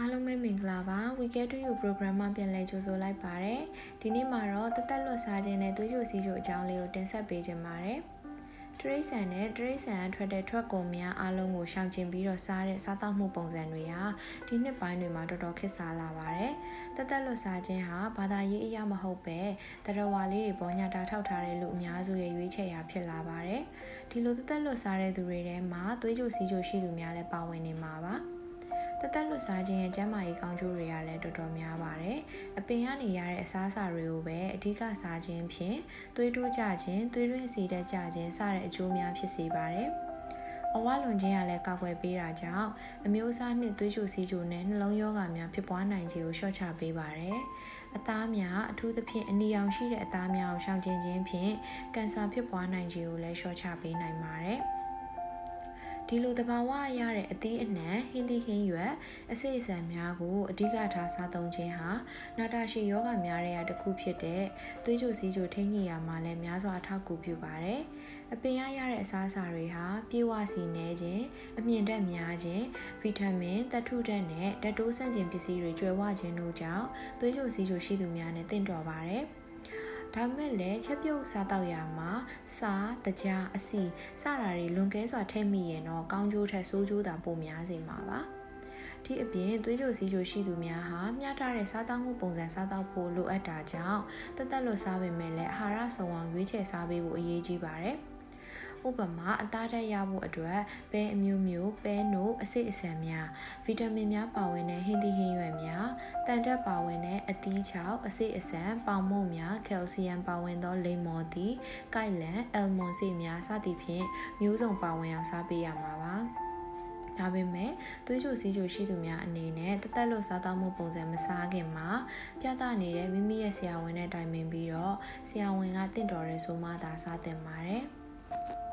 အားလုံးပဲမင်္ဂလာပါ Weekend to You program မှာပြန်လည်ကြိုဆိုလိုက်ပါတယ်ဒီနေ့မှာတော့တသက်လွတ်စားခြင်းနဲ့သွေးကြိုစီးကြိုအကြောင်းလေးကိုတင်ဆက်ပေးခြင်းပါတယ်တရိษံနဲ့တရိษံအထွက်တဲ့ထွက်ကုန်များအားလုံးကိုရှောင်ကျဉ်ပြီးတော့စားတဲ့စားသောက်မှုပုံစံတွေဟာဒီနှစ်ပိုင်းတွေမှာတော်တော်ခက်စားလာပါတယ်တသက်လွတ်စားခြင်းဟာဘာသာရေးအရာမဟုတ်ပဲတရဝါလေးတွေပေါ်ညတာထောက်ထားတဲ့လူအများစုရဲ့ရွေးချယ်ရာဖြစ်လာပါတယ်ဒီလိုတသက်လွတ်စားတဲ့သူတွေထဲမှာသွေးကြိုစီးကြိုရှိသူများလည်းပါဝင်နေမှာပါ တသက်လွတ်စားခြင်းရဲ့ကျန်းမာရေးကောင်းကျိုးတွေကလည်းတော်တော်များပါတယ်။အပင်ကနေရတဲ့အစားအစာတွေကိုပဲအဓိကစားခြင်းဖြင့်သွေးတိုးကျခြင်း၊သွေးရင်းစီတက်ကျခြင်းစတဲ့အကျိုးများဖြစ်စေပါတယ်။အဝလွန်ခြင်းကလည်းကာကွယ်ပေးတာကြောင့်အမျိုးအစားနှင့်သွေးကြိုစီးကြိုနဲ့နှလုံးရောဂါများဖြစ်ပွားနိုင်ခြင်းကိုလျှော့ချပေးပါတယ်။အသားများအထူးသဖြင့်အနီရောင်ရှိတဲ့အသားများကိုရှောင်ကျဉ်ခြင်းဖြင့်ကင်ဆာဖြစ်ပွားနိုင်ခြင်းကိုလည်းလျှော့ချပေးနိုင်ပါတယ်။ ဒီလိုတဘာဝရတဲ့အသီးအနှံဟင်းသီးဟင်းရွက်အစိအစံများကိုအဓိကထားစားသုံးခြင်းဟာနာတာရှည်ယောဂများတွေကတစ်ခုဖြစ်တဲ့သွေးကြိုစီးကြိုထိန်းညှိရမှာလည်းများစွာအထောက်အကူပြုပါတယ်။အပင်ရရတဲ့အစားအစာတွေဟာပြေဝစီနေခြင်းအမြင့်ဓာတ်များခြင်းဗီတာမင်သတ္ထုဓာတ်နဲ့ဓာတ်တိုးဆန့်ကျင်ပစ္စည်းတွေကျွဲဝခြင်းတို့ကြောင့်သွေးကြိုစီးကြိုရှိသူများနဲ့တင့်တော်ပါတယ်။ ဒါမဲ့လည်းချက်ပြုတ်စားတော့ရမှာစားတကြားအစီစတာတွေလွန်ကဲစွာထိမိရင်တော့ကောင်းကျိုးထက်ဆိုးကျိုးသာပိုများစေမှာပါဒီအပြင်သွေးကြိုစီးကြိုရှိသူများဟာမျှတတဲ့စားသောက်မှုပုံစံစားသောက်ဖို့လိုအပ်တာကြောင့်တသက်လွတ်စားပေမဲ့လည်းအာဟာရစုံအောင်ရွေးချယ်စားပေးဖို့အရေးကြီးပါတယ်။ဥပမာအသားဓာတ်ရဖို့အတွက်ပဲအမျိုးမျိုးပဲနို့အစိအစံများဗီတာမင်များပါဝင်တဲ့ဟင်းသီးဟင်းရွက်များ တန်တက်ပါဝင်တဲ့အသီးချောက်အစိအစံပေါင်မုံများကယ်လ်ဆီယမ်ပါဝင်သောလိမ္မော်သီးကိုက်လန်အယ်မွန်စီများစသဖြင့်မျိုးစုံပါဝင်အောင်စားပေးရမှာပါဒါပေမဲ့သွေးကြိုစီးကြိုရှိသူများအနေနဲ့တသက်လို့စားသောက်မှုပုံစံမစားခင်မှာပြသနေတဲ့မိမိရဲ့ဆရာဝန်နဲ့တိုင်ပင်ပြီးတော့ဆရာဝန်ကတင့်တော်ရဲဆိုမှသာစားသင့်ပါတယ်။